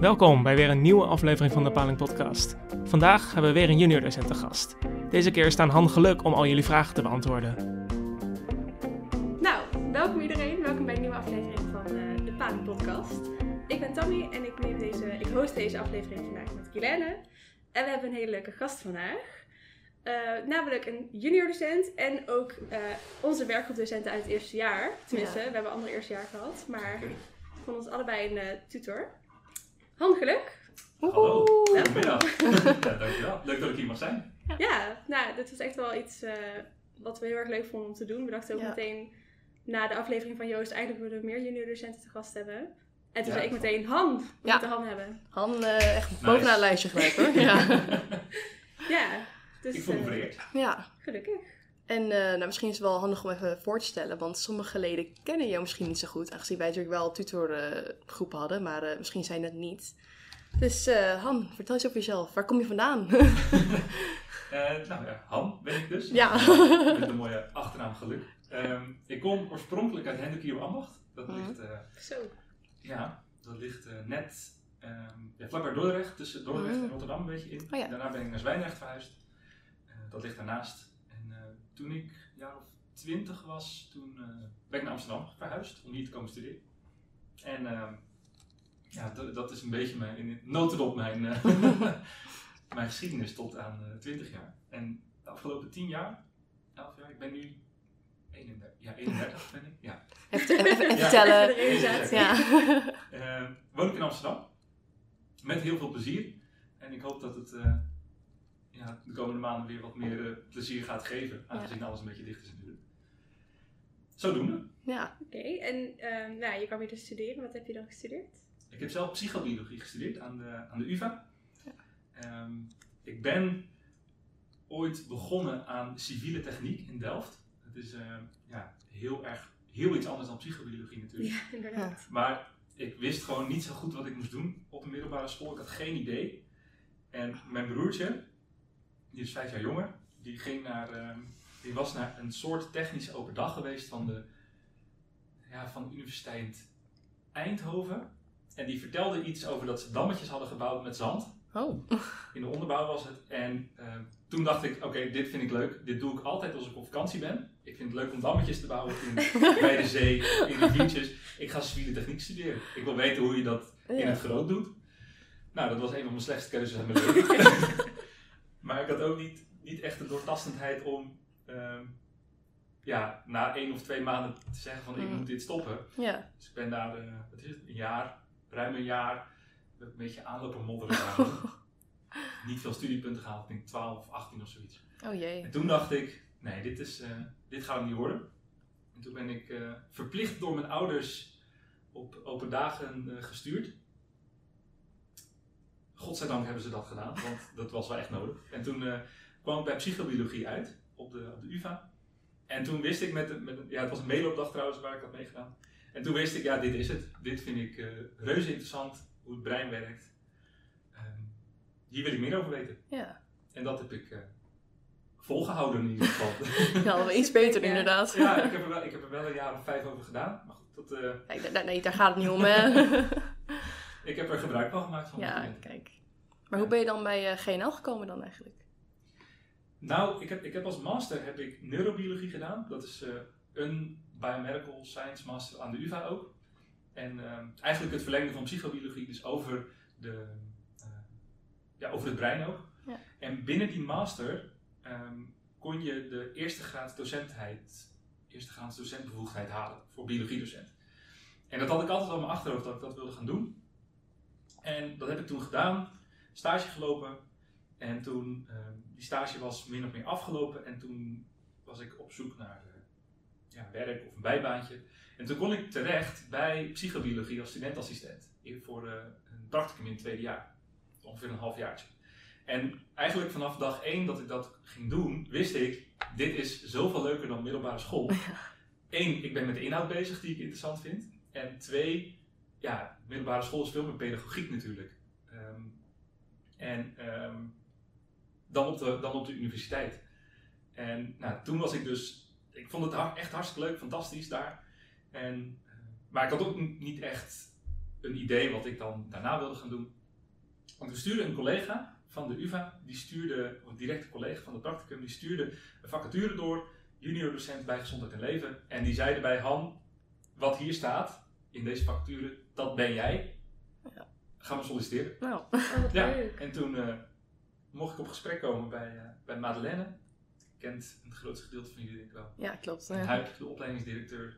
Welkom bij weer een nieuwe aflevering van de Paling Podcast. Vandaag hebben we weer een junior docent te gast. Deze keer staan Han Geluk om al jullie vragen te beantwoorden. Nou, welkom iedereen. Welkom bij een nieuwe aflevering van eh, de Paling Podcast. Ik ben Tammy en ik, neem deze, ik host deze aflevering vandaag met Kilene. En we hebben een hele leuke gast vandaag. Eh, namelijk een junior docent en ook eh, onze werkgroepdocenten uit het eerste jaar. Tenminste, Ja. we hebben een ander eerste jaar gehad, maar van ons allebei een eh, tutor. Han Geluk. Hallo, Welkom. goedemiddag. ja, dankjewel. Leuk dat ik hier mag zijn. Ja, nou, dit was echt wel iets eh, wat we heel erg leuk vonden om te doen. We dachten ook Ja. meteen na de aflevering van Joost, eigenlijk willen we meer junior docenten te gast hebben. En toen Ja, zei ik meteen, Han, we Ja. moeten Han hebben. Han, eh, echt bovenaan het lijstje gelijk hoor. Ja. Ja, dus ik voel me eh, vereerd. ja. gelukkig. En eh, nou, misschien is het wel handig om even voor te stellen, want sommige leden kennen jou misschien niet zo goed, aangezien wij natuurlijk wel tutorgroepen hadden, maar eh, misschien zijn het niet. Dus eh, Han, vertel eens over jezelf. Waar kom je vandaan? Eh, nou ja, Han ben ik dus. Ja. Met een mooie achternaam geluk. Ehm, ik kom oorspronkelijk uit Hendrik Ambacht. Dat Mhm. ligt, eh, Zo. ja, dat ligt eh, net ehm ja, vlakbij Dordrecht, tussen Dordrecht Mhm. en Rotterdam een beetje in. Oh ja. Daarna ben ik naar Zwijndrecht verhuisd. Eh, dat ligt daarnaast. En toen ik een jaar of twintig was, toen eh, ben ik naar Amsterdam verhuisd om hier te komen studeren. En ehm, ja, dat- is een beetje mijn, notendop mijn, eh, mijn geschiedenis tot aan eh 20 jaar. En de afgelopen 10 jaar, 11 jaar, ik ben nu 31, ja, 31 ben ik. Ja. Even, even, even Ja. vertellen. Ja. Woon ik in Amsterdam. Met heel veel plezier. En ik hoop dat het ja, de komende maanden weer wat meer eh, plezier gaat geven. Aangezien alles een beetje dicht is natuurlijk. Zodoende. ja. Oké, en ehm, nou, je kwam hier dus studeren. Wat heb je dan gestudeerd? Ik heb zelf psychobiologie gestudeerd aan de, aan de UvA. Ehm, ik ben ooit begonnen aan civiele techniek in Delft. Het is eh, ja, heel erg heel iets anders dan psychobiologie natuurlijk. Ja, inderdaad. Maar ik wist gewoon niet zo goed wat ik moest doen op de middelbare school. Ik had geen idee. En mijn broertje, die is vijf jaar jonger, die, ging naar, ehm, die was naar een soort technische open dag geweest van de, ja, van de Universiteit Eindhoven. En die vertelde iets over dat ze dammetjes hadden gebouwd met zand. Oh. In de onderbouw was het. En ehm, toen dacht ik, oké, dit vind ik leuk. Dit doe ik altijd als ik op vakantie ben. Ik vind het leuk om dammetjes te bouwen in, bij de zee, in riviertjes. Ik ga civiele techniek studeren. Ik wil weten hoe je dat in het groot doet. Nou, dat was een van mijn slechtste keuzes in mijn leven. Maar ik had ook niet, niet echt de doortastendheid om ehm, ja, na één of twee maanden te zeggen van ik Mm. moet dit stoppen. Ja. Dus ik ben daar, wat is het, een jaar, ruim een jaar, een beetje aanlopen modderen. niet veel studiepunten gehaald, ik denk 12 of 18 of zoiets. Oh jee. En toen dacht ik, nee, dit, is, eh, dit gaat hem niet worden. En toen ben ik eh, verplicht door mijn ouders op open dagen gestuurd. Godzijdank hebben ze dat gedaan, want dat was wel echt nodig. En toen eh, kwam ik bij psychobiologie uit op de, op de UvA. En toen wist ik met, met ja, het was een mailopdag trouwens waar ik had meegedaan. En toen wist ik, ja, dit is het. Dit vind ik eh, reuze interessant, hoe het brein werkt. Ehm, hier wil ik meer over weten. Ja. En dat heb ik eh, volgehouden in ieder geval. Ja, wel iets beter Ja. inderdaad. ja, ik heb, er wel, ik heb er wel een jaar of vijf over gedaan. Maar goed, dat, Kijk, nee, daar gaat het niet om hè. ik heb er gebruik van gemaakt van ja, kijk. Maar hoe ben je dan bij eh, GNL gekomen dan eigenlijk? Nou, ik heb, ik heb als master heb ik neurobiologie gedaan. Dat is eh, een biomedical science master aan de UvA ook. En eh, eigenlijk het verlengde van psychobiologie, dus over, de, eh, ja, over het brein ook. Ja. En binnen die master ehm, kon je de eerste graad docentheid, eerste graads docentbevoegdheid halen voor biologiedocent. En dat had ik altijd al mijn achterhoofd dat ik dat wilde gaan doen. En dat heb ik toen gedaan, stage gelopen. En toen, ehm, die stage was min of meer afgelopen en toen was ik op zoek naar eh, ja, werk of een bijbaantje. En toen kon ik terecht bij psychobiologie als studentassistent voor eh, een practicum in het tweede jaar. Ongeveer een half jaartje. En eigenlijk vanaf dag één dat ik dat ging doen, wist ik, dit is zoveel leuker dan middelbare school. Eén, ik ben met de inhoud bezig die ik interessant vind. En twee, ja, middelbare school is veel meer pedagogiek natuurlijk. Ehm, en ehm, dan, op de, dan op de universiteit. En nou, toen was ik dus, ik vond het echt hartstikke leuk, fantastisch daar. En, eh, maar ik had ook niet echt een idee wat ik dan daarna wilde gaan doen. Want we stuurden een collega van de UvA, die stuurde, een directe collega van het practicum, die stuurde een vacature door, junior docent bij gezondheid en leven. En die zeiden bij Han, wat hier staat in deze vacature, dat ben jij. Ja. Gaan we solliciteren. Nou, Oh, Ja, leuk. en toen eh, mocht ik op gesprek komen bij, eh, bij Madeleine. Kent een groot gedeelte van jullie denk ik wel. ja, klopt. En ja. De opleidingsdirecteur,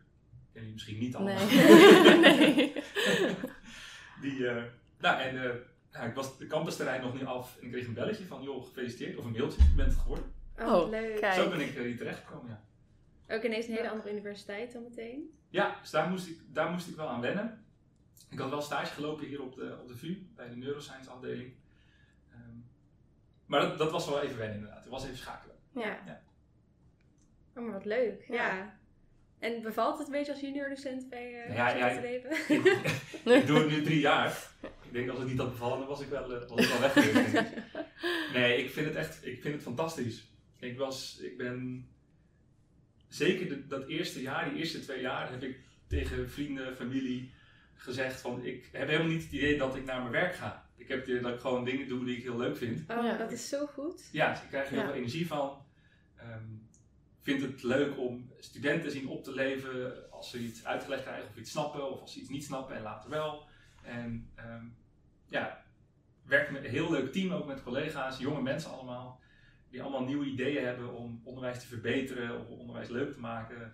kennen jullie misschien niet allemaal. Nee. nee. Die, eh, nou, en eh, nou, ik was de campusterrein nog niet af en ik kreeg een belletje van, joh, gefeliciteerd, of een mailtje, je bent het geworden. Oh, Oh, leuk. kijk. Zo ben ik hier terechtgekomen, ja. Ook ineens een hele andere universiteit dan meteen. Ja, dus daar moest, ik, daar moest ik wel aan wennen. Ik had wel stage gelopen hier op de, op de VU, bij de neuroscience afdeling. Ehm, maar dat, dat was wel even wennen inderdaad, het was even schakelen. Ja. Ja. Oh, maar wat leuk. Ja. Ja. En bevalt het een beetje als junior docent bij uh, Ja, ja, ja, leven? ik, ik doe het nu drie jaar. Ik denk als het niet had bevallen, dan was ik wel, eh, was ik wel weg geweest. Nee, ik vind het echt ik vind het fantastisch. Ik, was, ik ben zeker de- dat eerste jaar, die eerste twee jaar, heb ik tegen vrienden, familie gezegd van ik heb helemaal niet het idee dat ik naar mijn werk ga. Ik heb het idee dat ik gewoon dingen doe die ik heel leuk vind. Oh, Ja. dat is zo goed. Ja, dus ik krijg er heel Ja. veel energie van. Ehm vind het leuk om studenten te zien op te leven als ze iets uitgelegd krijgen of iets snappen of als ze iets niet snappen en later wel. En ehm, ja, werk met een heel leuk team ook met collega's, jonge mensen allemaal, die allemaal nieuwe ideeën hebben om onderwijs te verbeteren of onderwijs leuk te maken. Ehm,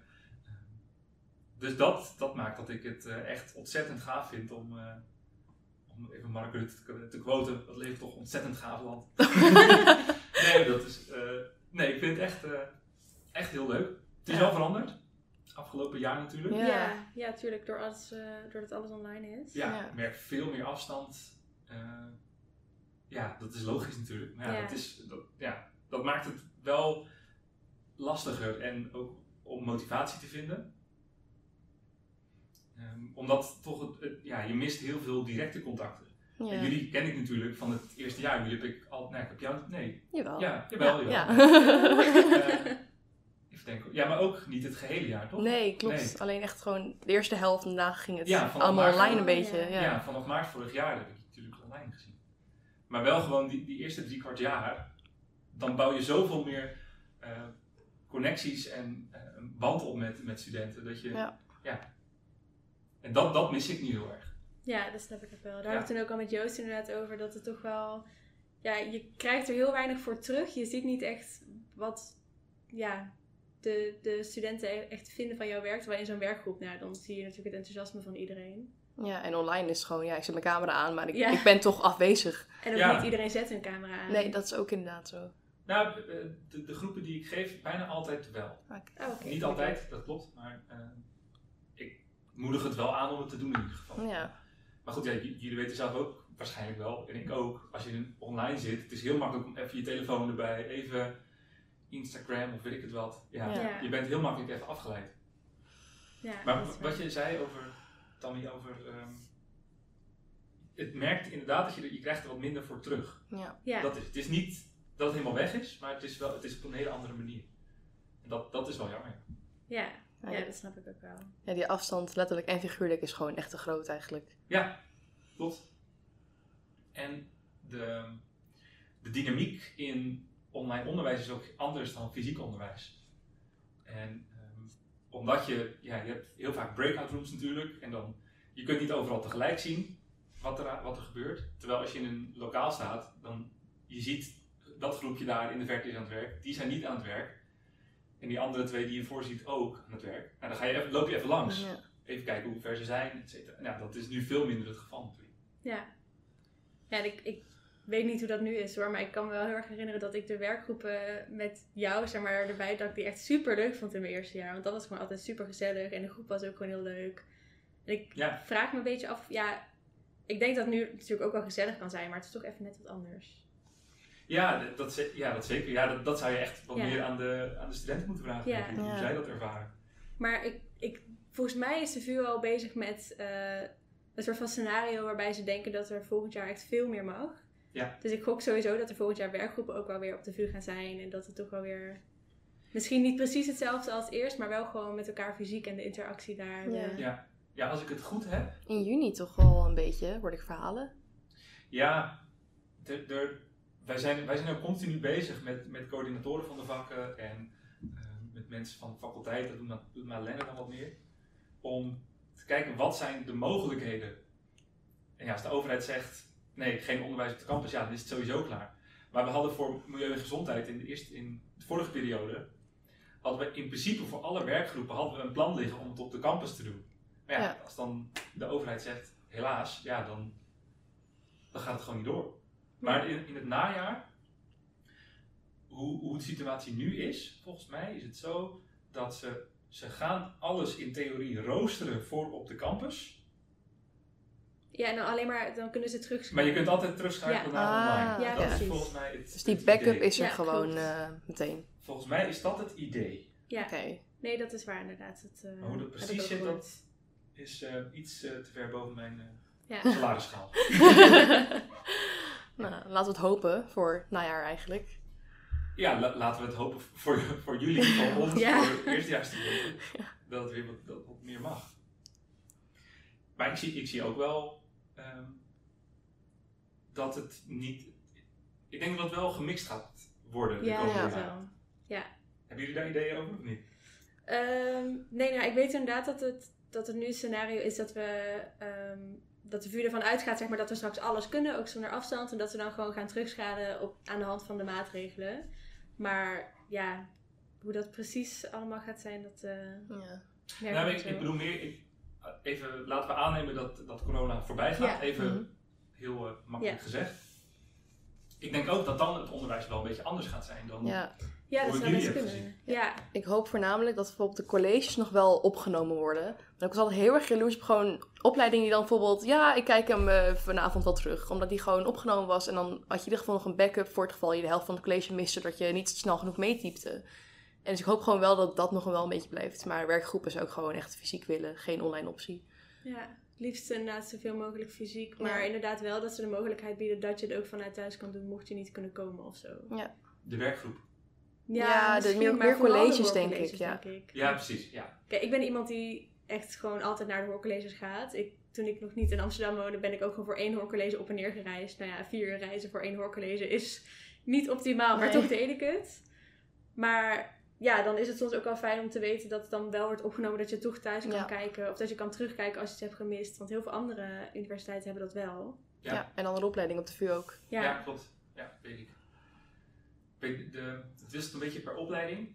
Dus dat, dat maakt dat ik het eh, echt ontzettend gaaf vind om, eh, om even Mark Rutte te, te quoten, dat levert toch ontzettend gaaf land. nee, dat is, eh, nee, ik vind het echt, eh, echt heel leuk. Het is Ja. wel veranderd. Afgelopen jaar natuurlijk. Ja. Ja, ja, tuurlijk. Door alles, eh, doordat alles online is. Ja, Ja. ik merk veel meer afstand. Eh, ja, dat is logisch natuurlijk. Maar ja, Ja. Dat, is, dat, ja, dat maakt het wel lastiger en ook om motivatie te vinden. Ehm, omdat toch, het, het- ja, je mist heel veel directe contacten. En jullie ken ik natuurlijk van het eerste jaar. Jullie heb ik al, nee, ik heb jou, nee. Jawel. Ja, jawel, jawel. Ja. Eh, even denken. Ja, maar ook niet het gehele jaar, toch? Nee, klopt. Nee. Alleen echt gewoon de eerste helft en daarna ging het Ja, allemaal maart. online een Oh, beetje. ja. Ja. Vanaf maart vorig jaar heb ik natuurlijk online gezien. Maar wel gewoon die, die eerste drie kwart jaar, dan bouw je zoveel meer eh, connecties en eh, een band op met, met studenten. Dat je, Ja. En dat, dat mis ik nu heel erg. Ja, dat snap ik ook wel. Daar Ja. hadden we toen ook al met Joost inderdaad over. Dat het toch wel... Ja, je krijgt er heel weinig voor terug. Je ziet niet echt wat ja, de, de studenten e- echt vinden van jouw werk. Terwijl in zo'n werkgroep, nou, dan zie je natuurlijk het enthousiasme van iedereen. ja, en online is het gewoon, ja, ik zet mijn camera aan, maar ik, Ja. ik ben toch afwezig. En ook Ja. niet iedereen zet hun camera aan. Nee, dat is ook inderdaad zo. Nou, de, de groepen die ik geef, bijna altijd wel. Oh, oké. Niet altijd, dat klopt, maar eh, ik moedig het wel aan om het te doen in ieder geval. Ja, Maar goed, ja, jullie weten zelf ook waarschijnlijk wel, en ik ook, als je online zit, het is heel makkelijk om even je telefoon erbij, even Instagram of weet ik het wat. Ja. Je bent heel makkelijk even afgeleid. Ja, Maar wat waar. je zei over, Tammy, over, ehm, het merkt inderdaad dat je, er, je krijgt er wat minder voor terug. ja. Ja, Dat is, het is niet dat het helemaal weg is, maar het is, wel, het is op een hele andere manier. En dat, dat is wel jammer. ja. Ja, dat snap ik ook wel. Ja, die afstand, letterlijk en figuurlijk, is gewoon echt te groot eigenlijk. Ja, klopt. En de, de dynamiek in online onderwijs is ook anders dan fysiek onderwijs. En ehm, omdat je, ja, je hebt heel vaak breakout rooms natuurlijk, en dan, je kunt niet overal tegelijk zien wat er, wat er gebeurt. Terwijl als je in een lokaal staat, dan je ziet dat groepje daar in de verte is aan het werk, die zijn niet aan het werk. En die andere twee die je voorziet ook aan het werk. Nou, dan ga je even, loop je even langs Ja. even kijken hoe ver ze zijn, et cetera. Nou, dat is nu veel minder het geval natuurlijk. Ja. Ja, ik, ik weet niet hoe dat nu is hoor, maar ik kan me wel heel erg herinneren dat ik de werkgroepen met jou, zeg maar, erbij, dat ik die echt super leuk vond in mijn eerste jaar. Want dat was gewoon altijd super gezellig en de groep was ook gewoon heel leuk. En ik Ja. vraag me een beetje af, ja, ik denk dat nu natuurlijk ook wel gezellig kan zijn, maar het is toch even net wat anders. Ja, dat, ja, dat zeker. Ja, dat, dat zou je echt wat Ja. meer aan de, aan de studenten moeten vragen, Ja. hoe Ja. zij dat ervaren. Maar ik, ik, volgens mij is de VU al bezig met eh, een soort van scenario waarbij ze denken dat er volgend jaar echt veel meer mag. Ja. Dus ik gok sowieso dat er volgend jaar werkgroepen ook wel weer op de VU gaan zijn. En dat het toch wel weer, misschien niet precies hetzelfde als eerst, maar wel gewoon met elkaar fysiek en de interactie daar. Ja. de- Ja. ja, als ik het goed heb, In juni toch wel een beetje, hoorde ik verhalen. Ja, er- wij, zijn, wij zijn ook continu bezig met, met coördinatoren van de vakken en eh, met mensen van de faculteit, dat doet Madeleine dan wat meer, om te kijken wat zijn de mogelijkheden. En ja, als de overheid zegt, nee, geen onderwijs op de campus, ja, dan is het sowieso klaar. Maar we hadden voor milieu en gezondheid in de, eerste, in de vorige periode, hadden we in principe voor alle werkgroepen hadden we een plan liggen om het op de campus te doen. Maar ja, Ja. als dan de overheid zegt, helaas, ja, dan, dan gaat het gewoon niet door. Maar in, in het najaar, hoe, hoe de situatie nu is, volgens mij is het zo dat ze, ze gaan alles in theorie roosteren voor op de campus. Ja, en dan alleen maar, dan kunnen ze terug. Maar je kunt altijd terugschakelen Ja. naar Ah, online. ja, dat is precies. volgens mij het Dus die het backup idee. is er Ja, gewoon eh, meteen. Volgens mij is dat het idee. Ja, Oké. nee, dat is waar inderdaad. Dat, eh, Maar hoe dat precies zit, dat is eh, iets te ver boven mijn eh Ja. salarisschaal. nou, laten we het hopen voor najaar eigenlijk. Ja, la- laten we het hopen voor, voor jullie, voor ons, Ja. voor eerstejaarsstudenten, dat het weer wat, dat wat meer mag. Maar ik zie, ik zie ook wel ehm, dat het niet... Ik denk dat het wel gemixt gaat worden de Ja, komende jaren. wel. Hebben jullie daar ideeën over of niet? Ehm, nee, nou, ik weet inderdaad dat het, dat het nu een scenario is dat we. ehm, dat de VU ervan uitgaat zeg maar, dat we straks alles kunnen, ook zonder afstand. En dat we dan gewoon gaan terugschalen op, aan de hand van de maatregelen. Maar ja, hoe dat precies allemaal gaat zijn, dat. eh Ja. merk nou, ik ik, bedoel meer, ik, even, laten we aannemen dat, dat corona voorbij gaat. Ja. Even Mhm. heel eh, makkelijk Ja. gezegd. Ik denk ook dat dan het onderwijs wel een beetje anders gaat zijn dan... ja, ja, dat zou best kunnen. Ja, ik hoop voornamelijk dat bijvoorbeeld de colleges nog wel opgenomen worden. Maar ik was altijd heel erg jaloers op gewoon opleidingen die dan bijvoorbeeld... Ja, ik kijk hem eh, vanavond wel terug. Omdat die gewoon opgenomen was. En dan had je in ieder geval nog een backup voor het geval je de helft van het college miste. Dat je niet snel genoeg meetypte. En dus ik hoop gewoon wel dat dat nog wel een beetje blijft. Maar werkgroepen zou ik gewoon echt fysiek willen. Geen online optie. ja. Liefst inderdaad zoveel mogelijk fysiek. Maar Ja. inderdaad wel dat ze de mogelijkheid bieden dat je het ook vanuit thuis kan doen, mocht je niet kunnen komen of zo. De werkgroep. Ja, de misschien, meer- meer colleges, denk ik, ja. denk ik. Ja, precies. Ja. Kijk, ik ben iemand die echt gewoon altijd naar de hoorcolleges gaat. Ik, toen ik nog niet in Amsterdam woonde, ben ik ook gewoon voor één hoorcollege op en neer gereisd. Nou ja, vier uur reizen voor één hoorcollege is niet optimaal, maar toch deed ik het. Maar ja, dan is het soms ook wel fijn om te weten dat het dan wel wordt opgenomen dat je toch thuis kan Ja. kijken. Of dat je kan terugkijken als je iets hebt gemist. Want heel veel andere universiteiten hebben dat wel. Ja. Ja. en andere opleiding op de VU ook. Ja, Ja, klopt. Ja, weet ik. De, het wisselt een beetje per opleiding.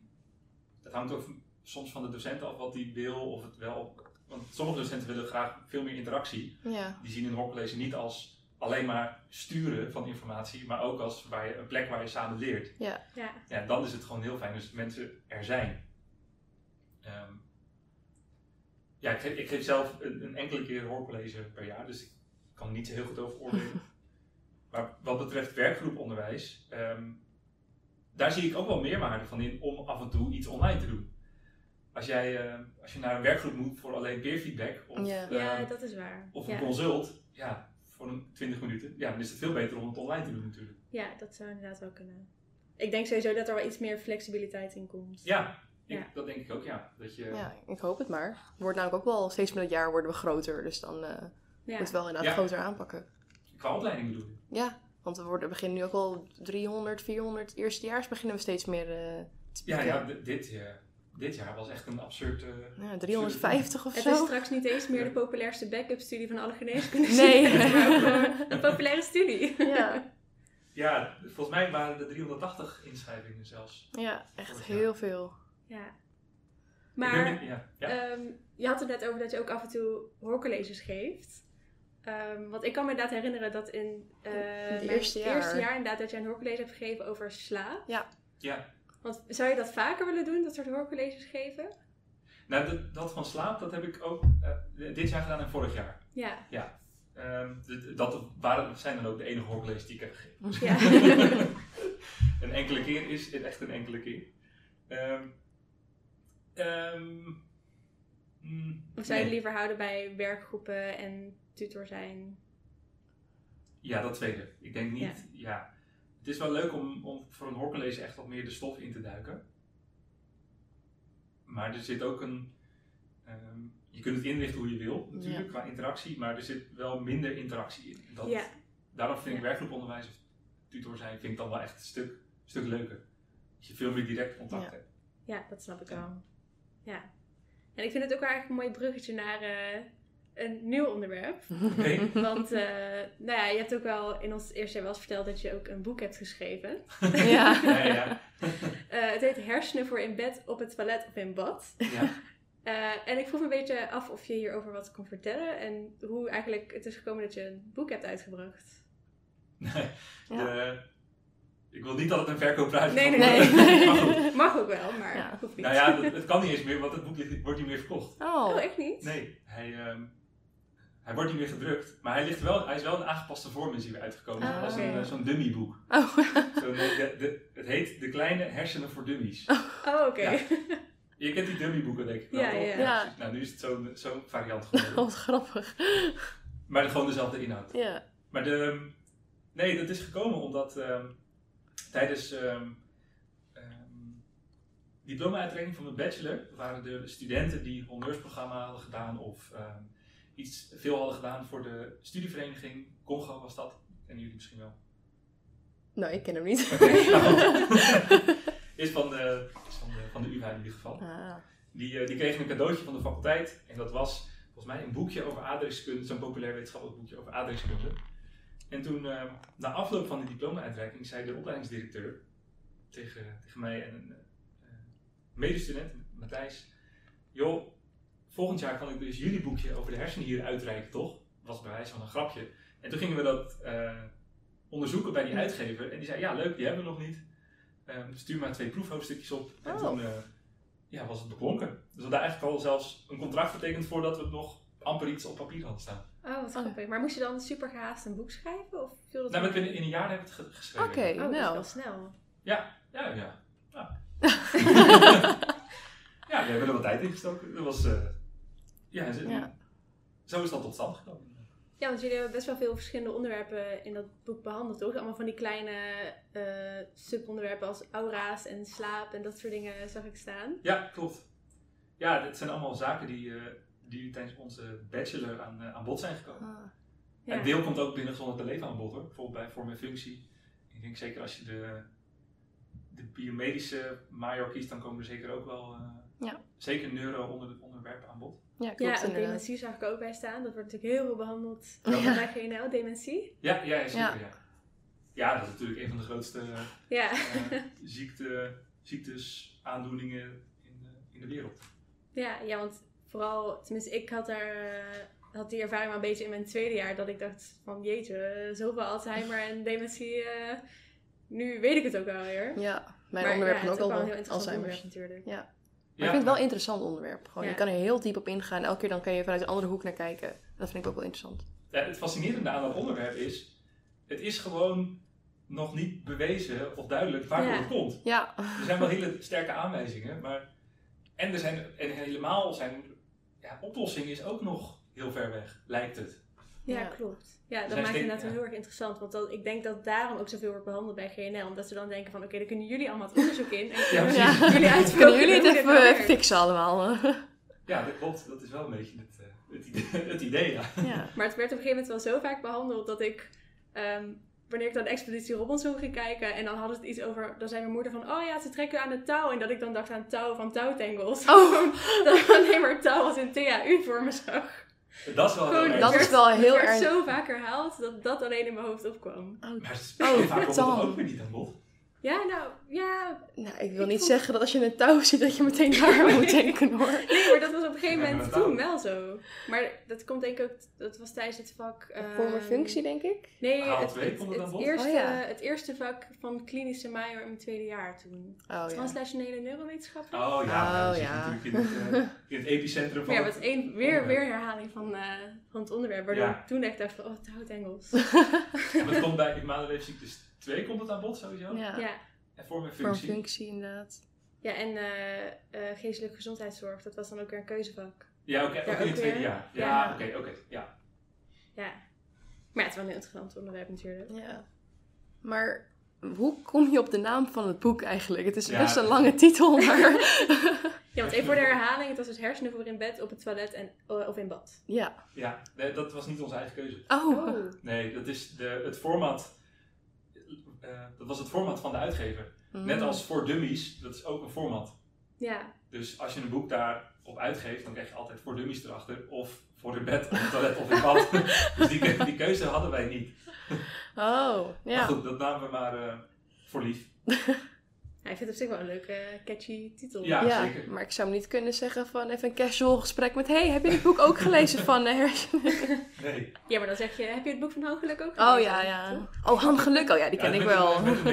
Het hangt ook soms van de docent af wat die wil of het wel. Want sommige docenten willen graag veel meer interactie. Ja, Die zien een hoorcollege niet als alleen maar sturen van informatie, maar ook als waar je, een plek waar je samen leert. ja. Ja, dan is het gewoon heel fijn als mensen er zijn. Ehm, ja, ik geef, ik geef zelf een, een enkele keer hoorcollege per jaar, dus ik kan er niet zo heel goed over oordelen. maar wat betreft werkgroeponderwijs, ehm, daar zie ik ook wel meerwaarde van in om af en toe iets online te doen. Als, jij, eh, als je naar een werkgroep moet voor alleen peerfeedback of, Ja. ja, ehm, dat is waar. of ja. een consult, ja, voor een 20 minuten, ja, dan is het veel beter om het online te doen natuurlijk. ja, dat zou inderdaad wel kunnen. Ik denk sowieso dat er wel iets meer flexibiliteit in komt. Ja, ik- Ja. dat denk ik ook, ja. Dat je, ja, ik hoop het maar. Het wordt namelijk ook wel, steeds met het jaar worden we groter. Dus dan eh Ja. moet wel inderdaad Ja. groter aanpakken. Qua opleiding bedoel ik. Ja, want we worden, beginnen nu ook al 300, 400 eerstejaars beginnen we steeds meer eh, te Ja, ja dit, dit jaar was echt een absurd... eh, Ja, 350 of Het zo. is straks niet eens meer de populairste backup-studie van alle geneeskunde. Nee. een populaire studie. Ja, ja, volgens mij waren er 380 inschrijvingen zelfs. ja, echt jaar. heel veel. Ja. Maar ja, ja. ehm, je had het net over dat je ook af en toe hoorcolleges geeft. Ehm, want ik kan me inderdaad herinneren dat in eh mijn eerste jaar. eerste jaar inderdaad dat jij een hoorcollege hebt gegeven over slaap. ja. Want zou je dat vaker willen doen, dat soort hoorcolleges geven? Nou, dat, dat van slaap, dat heb ik ook eh, dit jaar gedaan en vorig jaar. Ja. Ehm, d- dat waren, zijn dan ook de enige hoorcolleges die ik heb gegeven. Ja. een enkele keer is het echt een enkele keer. Ehm, ehm, mm, Of zou je nee. liever houden bij werkgroepen en tutor zijn? Ja, dat tweede. Ik denk niet, ja. Het is wel leuk om, om voor een hoorcollege echt wat meer de stof in te duiken. Maar er zit ook een, ehm, je kunt het inrichten hoe je wil, natuurlijk, qua interactie, maar er zit wel minder interactie in. Dat, Ja. Daarom vind ik werkgroeponderwijs of tutor zijn, vind ik dan wel echt een stuk, stuk leuker. Dat je veel meer direct contact Ja. hebt. Ja, dat snap ik wel. Ja. En ik vind het ook wel eigenlijk een mooi bruggetje naar eh, een nieuw onderwerp. Want eh, nou ja, je hebt ook wel in ons eerste jaar wel eens verteld dat je ook een boek hebt geschreven. ja. ja, ja, Eh, het heet Hersenen voor in bed, op het toilet of in bad. ja. Eh, en ik vroeg me een beetje af of je hierover wat kon vertellen. En hoe eigenlijk het is gekomen dat je een boek hebt uitgebracht. Nee, Ja. de- ik wil niet dat het een verkoopprijs Nee, nee, Nee. Goed. Mag ook wel, maar Ja. hoeft niet. Nou ja, het, het kan niet eens meer, want het boek ligt- wordt niet meer verkocht. Oh. Oh, echt niet? Nee, hij, ehm, hij wordt niet meer gedrukt. Maar hij, ligt wel, hij is wel in aangepaste vorm is hij weer uitgekomen. Ah, als oké. een, eh, zo'n dummyboek. Oh. De, de, het heet De Kleine Hersenen voor Dummies. Oh, oké. Ja. Je kent die dummyboeken denk ik wel, Ja. Nou, nu is het zo'n variant geworden. Wat grappig. Maar gewoon dezelfde inhoud. Ja. Maar de, nee, dat is gekomen omdat ehm, tijdens ehm ehm, diploma-uitreiking van mijn bachelor waren er studenten die honneursprogramma hadden gedaan of ehm, iets veel hadden gedaan voor de studievereniging. Congo was dat, kennen jullie misschien wel. Nou, ik ken hem niet. Nou is van de, is van de, van de UvA in ieder geval. Ah. Die, eh, die kregen een cadeautje van de faculteit. En dat was volgens mij een boekje over aardrijkskunde. Zo'n populair wetenschappelijk boekje over aardrijkskunde. En toen, eh, na afloop van de diploma-uitreiking, zei de opleidingsdirecteur tegen, tegen mij en een eh, medestudent, Matthijs. Joh, volgend jaar kan ik dus jullie boekje over de hersenen hier uitreiken, toch? Was bij wijze van een grapje. En toen gingen we dat eh, onderzoeken bij die uitgever. En die zei, ja leuk, die hebben we nog niet. Ehm, stuur maar twee proefhoofdstukjes op. En Oh. toen eh, ja, was het beklonken. Dus we hadden eigenlijk al zelfs een contract vertekend voordat we het nog amper iets op papier hadden staan. Oh, wat grappig. Maar moest je dan super gehaast een boek schrijven? Of viel dat Nou, hebben in een jaar hebben we het ge- geschreven. Oké, Oh, dat is nou. wel snel. Ja, ja, ja. Ja. ja, we hebben er wat tijd in gestoken. Dat was, eh, ja, zo, Ja. zo is dat tot stand gekomen. Ja, want jullie hebben best wel veel verschillende onderwerpen in dat boek behandeld, toch? Allemaal van die kleine eh, subonderwerpen als aura's en slaap en dat soort dingen zag ik staan. Ja, klopt. Ja, dit zijn allemaal zaken die, eh, die tijdens onze bachelor aan, eh, aan bod zijn gekomen. Ah. Ja. Een deel komt ook binnen gezondheid en leven aan bod hoor. Bijvoorbeeld bij vorm en functie. Ik denk zeker als je de, de biomedische major kiest, dan komen er zeker ook wel Ja. zeker neuro onder het onderwerp aan bod. Ja, Ja, klopt en inderdaad. dementie zag ik ook bij staan. Dat wordt natuurlijk heel veel behandeld Ja. bij GNL, dementie. Ja, ja, zeker Ja. ja. Ja, dat is natuurlijk een van de grootste Ja, eh, ziekte, ziektes, aandoeningen in, de- in de wereld. ja, ja want vooral, tenminste ik had daar... eh, had die ervaring maar een beetje in mijn tweede jaar dat ik dacht van jeetje, eh, zoveel Alzheimer en dementie. eh, nu weet ik het ook wel weer. Ja, mijn Maar onderwerp ja, ook wel al een heel interessant Alzheimer's. onderwerp natuurlijk. Ja. Maar ik vind het wel een interessant onderwerp. Gewoon, Ja. Je kan er heel diep op ingaan. Elke keer dan kan je vanuit een andere hoek naar kijken. Dat vind ik ook wel interessant. Ja, het fascinerende aan dat onderwerp is, het is gewoon nog niet bewezen of duidelijk waardoor Ja. het komt. Ja. Er zijn wel hele sterke aanwijzingen, maar en er zijn en helemaal zijn ja, oplossing is ook nog heel ver weg, lijkt het. Ja, Ja. klopt. Ja, dat maakt het inderdaad ja. heel erg interessant. Want dat, ik denk dat daarom ook zoveel wordt behandeld bij GNL. Omdat ze dan denken van, oké, dan kunnen jullie allemaal het onderzoek in. En Ja, precies. Jullie uitzoeken Kunnen jullie het even eh, fixen allemaal? Ja, dat klopt. Dat is wel een beetje het, eh, het, idee, het idee. Ja. ja. Maar het werd op een gegeven moment wel zo vaak behandeld dat ik... ehm, wanneer ik dan de Expeditie Robinson ging kijken en dan hadden ze het iets over... Dan zei mijn moeder van, oh ja, ze trekken aan het touw. En dat ik dan dacht aan touw van touwtangles. Oh. dat ik alleen maar touw als een THU voor me zag. Dat is wel heel erg. Dat is werd- wel heel erg. zo vaak herhaald dat dat alleen in mijn hoofd opkwam. Oh, Maar het Oh, vaak komt het ook weer niet aan bod. Ja, nou, ja, Nou, ik wil Ik niet vond- zeggen dat als je in een touw zit dat je meteen daar moet denken hoor. Nee, maar dat was op een gegeven moment dat toen wel zo. Maar dat komt denk ik ook, dat was tijdens het vak... Voor mijn ehm, functie denk ik. Nee, het, het, het het eerste, Oh, ja. het eerste vak van klinische major in mijn tweede jaar toen. Oh ja. Translationele neurowetenschappen. Oh ja, Oh, ja. natuurlijk in het, eh, in het epicentrum van Maar ja, het wat één, weer, weer herhaling van, eh, van het onderwerp. Waardoor Ja. ik toen echt dacht van, oh, touwtengels. Ja, maar het komt bij Malenweefziektes 2 komt het aan bod sowieso. Ja. ja. En voor mijn Voor een functie. functie inderdaad. ja, en eh, eh, geestelijke gezondheidszorg, dat was dan ook weer een keuzevak. Ja, oké, Ja, ook in ook het tweede jaar. Ja, Ja. oké, oké. ja. Ja. Maar ja, het is wel een heel interessant onderwerp natuurlijk. Ja. Maar hoe kom je op de naam van het boek eigenlijk? Het is Ja. best een lange titel, maar... Ja, want even voor de herhaling. Het was dus hersenen voor in bed, op het toilet en, eh, of in bad. ja. Ja, nee, dat was niet onze eigen keuze. Oh. Nee, dat is de, het format. Eh, dat was het format van de uitgever. Mm. Net als voor dummies, dat is ook een format. Ja. Dus als je een boek daarop uitgeeft, dan krijg je altijd voor dummies erachter. Of voor in bed, het toilet of in bad. dus die, die keuze hadden wij niet. Oh, Maar ja. goed, dat namen we maar eh, voor lief. Ja, ik vind het op zich wel een leuke, eh, catchy titel. Ja, Ja, zeker. maar ik zou niet kunnen zeggen van even een casual gesprek met... Hey, heb je dit boek ook gelezen van uh, hersenen? Nee. Ja, maar dan zeg je, heb je het boek van Hooggeluk ook Oh gelezen? ja, ja. Toch? Oh, Han Geluk. Oh ja, die ken Ja, ik met- wel. Met een hè?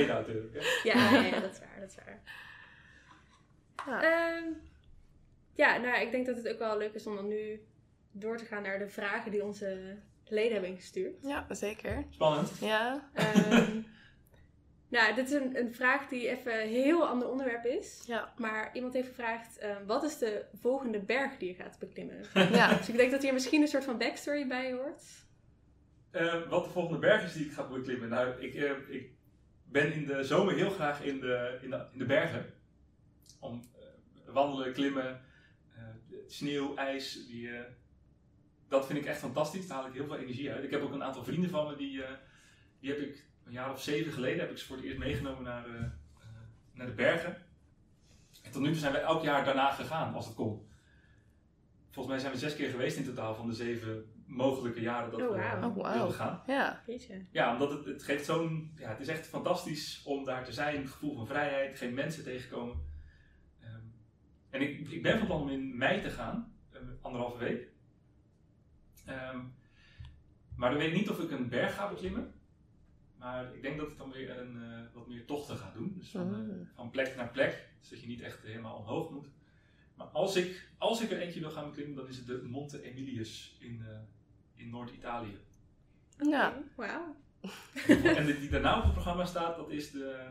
Ja, ja, ja, dat is waar, dat is waar. Ja. Ehm, ja, nou ja, ik denk dat het ook wel leuk is om dan nu door te gaan naar de vragen die onze leden hebben ingestuurd. Ja, zeker. Spannend. Ja. Ehm, nou, dit is een, een vraag die even een heel ander onderwerp is. Ja. Maar iemand heeft gevraagd, ehm, wat is de volgende berg die je gaat beklimmen? Ja. Dus ik denk dat hier misschien een soort van backstory bij hoort. Eh, wat de volgende berg is die ik ga beklimmen. Nou, ik, eh, ik ben in de zomer heel graag in de, in de, in de bergen. Om eh, wandelen, klimmen, eh, sneeuw, ijs. Die, eh, dat vind ik echt fantastisch. Daar haal ik heel veel energie uit. Ik heb ook een aantal vrienden van me die, eh, die heb ik een jaar of zeven geleden heb ik ze voor het eerst meegenomen naar, eh, eh, naar de bergen. En tot nu toe zijn we elk jaar daarna gegaan als het kon. Volgens mij zijn we zes keer geweest in totaal van de zeven mogelijke jaren dat Oh, we eh, Oh, wauw. wilden gaan. Ja. Ja, omdat het, het geeft zo'n. Ja, het is echt fantastisch om daar te zijn. Het gevoel van vrijheid, geen mensen tegenkomen. Ehm, en ik, ik ben van plan om in mei te gaan, eh, anderhalve week. Ehm, maar dan weet ik niet of ik een berg ga beklimmen. Maar ik denk dat ik dan weer een, eh, wat meer tochten ga doen. Dus van, eh, Mm. van plek naar plek. Dus dat je niet echt helemaal omhoog moet. Maar als ik, als ik er eentje wil gaan beklimmen, dan is het de Monte Emilius in, eh, in Noord-Italië. Ja. Oké, Wauw. en de, die daarna op het programma staat, dat is de,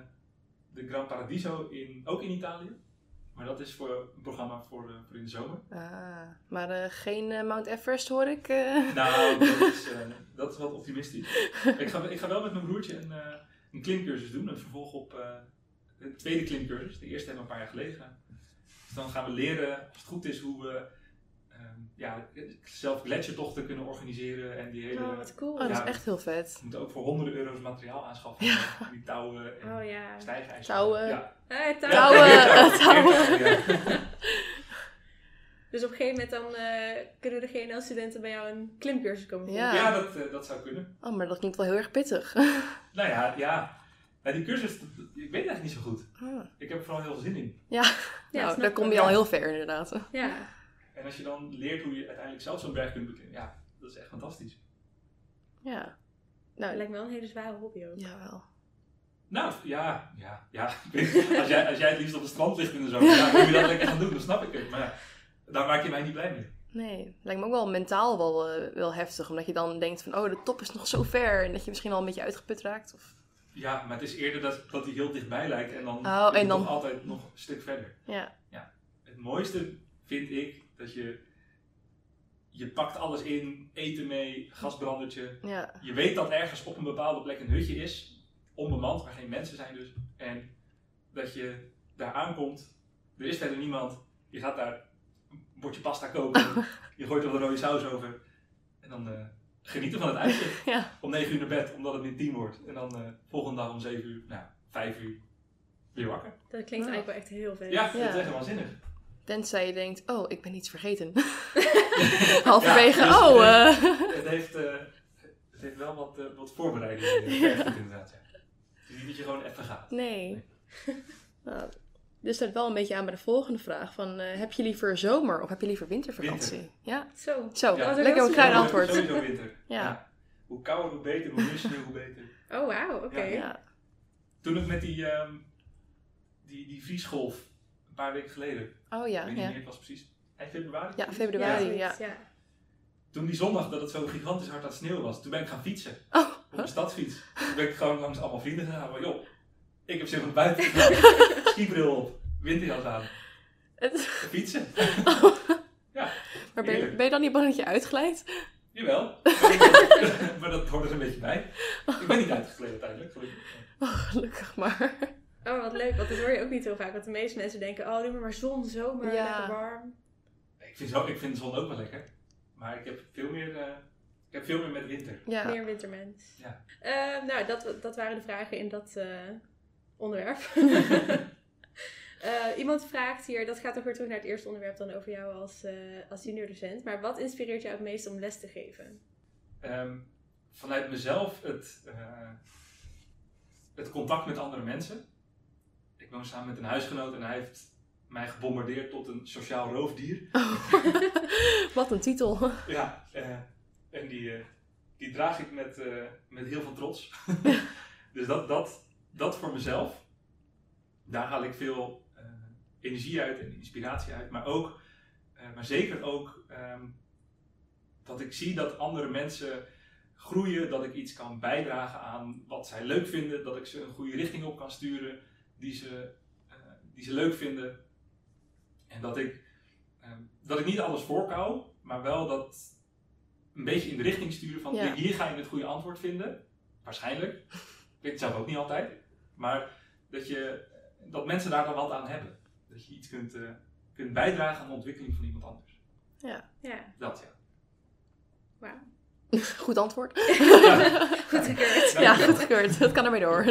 de Gran Paradiso, in, ook in Italië. Maar dat is voor een programma voor, eh, voor in de zomer. Ah, maar eh, geen eh, Mount Everest hoor ik. Nou, dat is, dat is wat optimistisch. ik, ga, ik ga wel met mijn broertje een, een klimcursus doen, een vervolg op de tweede klimcursus. De eerste hebben we een paar jaar geleden gedaan. Dus dan gaan we leren, als het goed is, hoe we ja, zelf gletsjertochten kunnen organiseren. En die hele... Oh, wat cool. Oh, dat Ja. is echt heel vet. We moeten ook voor honderden euro's materiaal aanschaffen. Die touwen en Oh ja. stijgijzers. Touwen. Ja. Eh, touw. Touwen, Ja, touwen. Ja. Dus op een gegeven moment dan eh, kunnen de GNL-studenten bij jou een klimcursus komen Ja. Ja, dat, eh, dat zou kunnen. Oh, maar dat klinkt wel heel erg pittig. Nou ja, ja. ja die cursus, dat- ik weet het eigenlijk niet zo goed. Ah. Ik heb er vooral heel veel zin in. Ja, Ja, nou, daar kom je al heel ver inderdaad. Ja. En als je dan leert hoe je uiteindelijk zelf zo'n berg kunt beklimmen, ja, dat is echt fantastisch. Ja. Nou, lijkt me wel een hele zware hobby ook. jawel. Nou, ja, ja, ja. Als, jij, als jij het liefst op het strand ligt in de zomer, ja, dan moet je dat lekker gaan doen, dan snap ik het. Maar ja, daar maak je mij niet blij mee. Nee, lijkt me ook wel mentaal wel, eh, wel heftig. Omdat je dan denkt van, oh, de top is nog zo ver. En dat je misschien al een beetje uitgeput raakt. Of... Ja, maar het is eerder dat, dat die heel dichtbij lijkt en dan Oh, is het en dan- nog altijd nog een stuk verder. Ja. Het mooiste vind ik dat je, je pakt alles in, eten mee, gasbrandertje. Ja. Je weet dat ergens op een bepaalde plek een hutje is, onbemand, waar geen mensen zijn dus. En dat je daar aankomt, er is verder niemand. Je gaat daar een bordje pasta kopen, je gooit er wat rode saus over. En dan eh, genieten van het uitzicht. Ja. Om 9 uur naar bed, omdat het min 10 wordt. En dan eh volgende dag om 7 uur, nou 5 uur, weer wakker. Dat klinkt Ja. eigenlijk wel echt heel vet. Ja, dat is Ja. echt waanzinnig. Tenzij je denkt, oh, ik ben iets vergeten. Halverwege, Ja, dus, oh, eh, eh. Het heeft, eh, het heeft wel wat, eh, wat voorbereiding het inderdaad. Ja. Het is niet dat je gewoon even gaat. Nee. Nou, dit staat wel een beetje aan bij de volgende vraag. Van, eh, heb je liever zomer of heb je liever wintervakantie? Ja. Zo. Zo, Ja. Dat lekker een klein antwoord. Sowieso winter. Ja. Hoe kouder, hoe beter. Hoe meer sneeuw, hoe beter. Oh, wauw. Oké. Ja. Ja. Toen ik met die, ehm, die, die vriesgolf, een paar weken geleden, Oh ik ja, weet niet ja. wanneer het was precies, eind februari? Ja, februari. ja. ja. Toen die zondag dat het zo gigantisch hard aan het sneeuwen was, toen ben ik gaan fietsen. Oh, Op een stadsfiets. Toen ben ik gewoon langs allemaal vrienden gegaan. Maar joh, ik heb zin van buiten te gaan. Skibril op, winterjas aan, Het- fietsen. Ja, maar ben je, Heerlijk. ben je dan niet bang dat je uitglijdt? jawel. maar dat hoort er een beetje bij. Ik ben niet uitgekleden uiteindelijk, gelukkig. Oh, gelukkig maar. Oh, wat leuk, want dat hoor je ook niet heel vaak. Want de meeste mensen denken, oh, doe maar maar zon, zomer, Ja. lekker warm. Ik vind, zo, ik vind de zon ook wel lekker. Maar ik heb veel meer, eh, ik heb veel meer met winter. Ja. Meer wintermens. Ja. Eh, nou, dat, dat waren de vragen in dat eh, onderwerp. Eh, iemand vraagt hier, dat gaat ook weer terug naar het eerste onderwerp dan over jou als, eh als juniordocent. Maar wat inspireert jou het meest om les te geven? Ehm, vanuit mezelf het, eh, het contact met andere mensen. Ik woon samen met een huisgenoot en hij heeft mij gebombardeerd tot een sociaal roofdier. Wat een titel. Ja, eh, en die, eh, die draag ik met, eh, met heel veel trots. dus dat, dat, dat voor mezelf, daar haal ik veel energie uit en inspiratie uit. Maar ook, maar zeker ook, ehm, dat ik zie dat andere mensen groeien, dat ik iets kan bijdragen aan wat zij leuk vinden, dat ik ze een goede richting op kan sturen die ze, eh, die ze leuk vinden. En dat ik, ehm, dat ik niet alles voorkou, maar wel dat een beetje in de richting sturen van Ja. hier ga je het goede antwoord vinden. Waarschijnlijk. Ik weet het zelf ook niet altijd. Maar dat, je, dat mensen daar dan wat aan hebben. Dat je iets kunt, eh, kunt bijdragen aan de ontwikkeling van iemand anders. Ja, Dat ja. wauw. Goed antwoord. Goed gekeurd. Ja, goed gekeurd. Dat kan ermee door.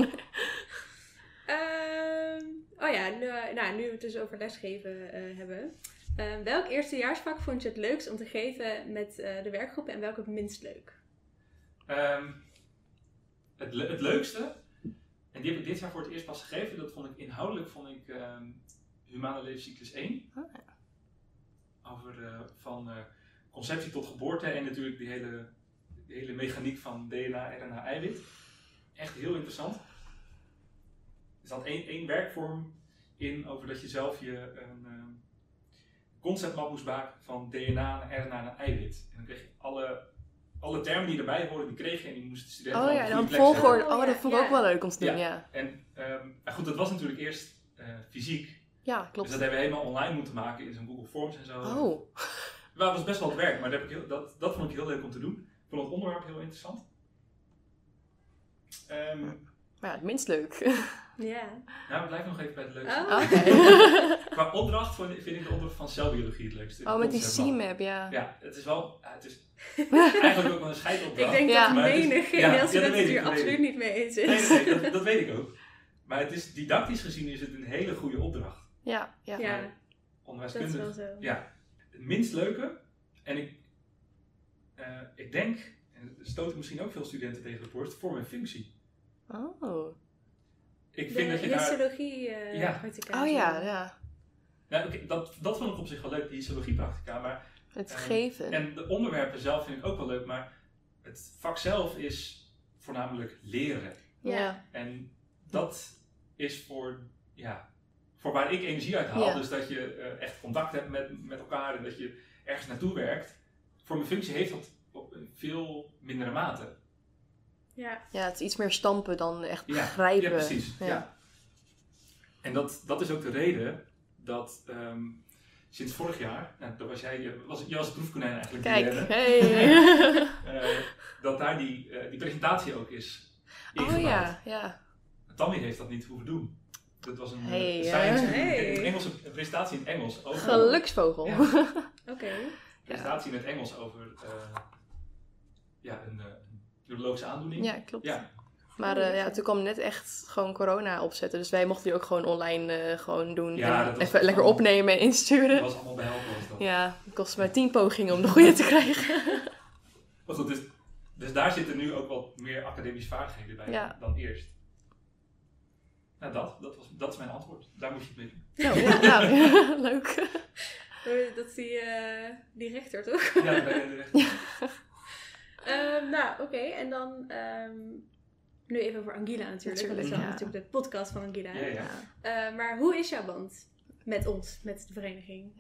Oh ja, nu, nou, nu we het dus over lesgeven eh, hebben. Ehm, welk eerstejaarsvak vond je het leukst om te geven met eh, de werkgroepen en welke het minst leuk? Ehm, het, le- het leukste, en die heb ik dit jaar voor het eerst pas gegeven, dat vond ik inhoudelijk vond ik ehm, Humane Levenscyclus 1. Oh, Over eh, van eh, conceptie tot geboorte en natuurlijk die hele, die hele mechaniek van DNA, RNA, eiwit. Echt heel interessant. Er zat één, één werkvorm in over dat je zelf je een ehm, conceptmap moest maken van DNA naar RNA naar eiwit. En dan kreeg je alle, alle termen die erbij horen, die kreeg je en die moesten de studenten Oh op ja, een dan volgorde. Oh, dat vond ik Ja, ook wel leuk om te doen, Ja. ja. En ehm, maar goed, dat was natuurlijk eerst eh, fysiek. Ja, Dus klopt. dat hebben we helemaal online moeten maken in zo'n Google Forms en zo. Oh, Maar het was best wel het werk, maar dat, heb ik heel, dat, dat vond ik heel leuk om te doen. Ik vond het onderwerp heel interessant. Ehm, maar ja, het minst leuk. Ja. nou, we blijven nog even bij het leukste. Oh. Oké. Qua opdracht vind ik vind ik de opdracht van celbiologie het leukste. Oh, met die. C-map, ja. Ja, het is wel, het is eigenlijk ook wel een scheidopdracht. Ik denk Ja. dat menig ja, ja, dat student weet het ik, hier absoluut niet mee eens is. Nee, nee, nee, dat, dat weet ik ook. Maar het is, didactisch gezien is het een hele goede opdracht. Ja, ja. Ja, dat is wel zo. Ja, het minst leuke, en ik, eh, ik denk, en stoten misschien ook veel studenten tegen de borst, vorm en functie. Oh. Ik De vind dat je daar... eh Ja. Oh ja, ja. Nou, oké, dat, dat vond ik op zich wel leuk, die histologiepractica. Maar, Het Ehm, geven. en de onderwerpen zelf vind ik ook wel leuk, maar het vak zelf is voornamelijk leren. Ja. En dat is voor, ja, voor waar ik energie uit haal. Ja. Dus dat je eh, echt contact hebt met, met elkaar en dat je ergens naartoe werkt. Voor mijn functie heeft dat op een veel mindere mate. Ja. Ja, het is iets meer stampen dan echt Ja, begrijpen. Ja, precies. Ja. Ja. En dat, dat is ook de reden dat ehm, sinds vorig jaar, nou, dat was jij, je was, je was het proefkonijn eigenlijk. Kijk, hey. eh, dat daar die, eh, die presentatie ook is oh ja, ja. Tammy heeft dat niet hoeven doen. Dat was een Hey, science. Hey. een Engelse een presentatie in het Engels. Over, Geluksvogel. Ja. Oké. Een presentatie in het Engels over eh, ja, een, een neurologische aandoening. Ja, klopt. Ja. Maar eh, ja, toen kwam net echt gewoon corona opzetten. Dus wij mochten die ook gewoon online eh, gewoon doen. Ja, en dat even lekker allemaal- opnemen en Dat insturen. was allemaal behelpen was dat. Ja, het kostte mij tien pogingen om de goede te krijgen. Maar goed, dus, dus daar zitten nu ook wat meer academische vaardigheden bij Ja. dan eerst. Nou, dat, dat, was, dat is mijn antwoord. Daar moet je het mee doen. Nou, ja, nou, leuk. Oh, Dat is die, eh, die rechter, toch? Ja, bij de rechter. Ehm, nou, oké. En dan ehm, nu even over Angela natuurlijk. want dat is Natuurlijk, wel ja. natuurlijk de podcast van Angela. Ja, ja. Eh, maar hoe is jouw band met ons, met de vereniging?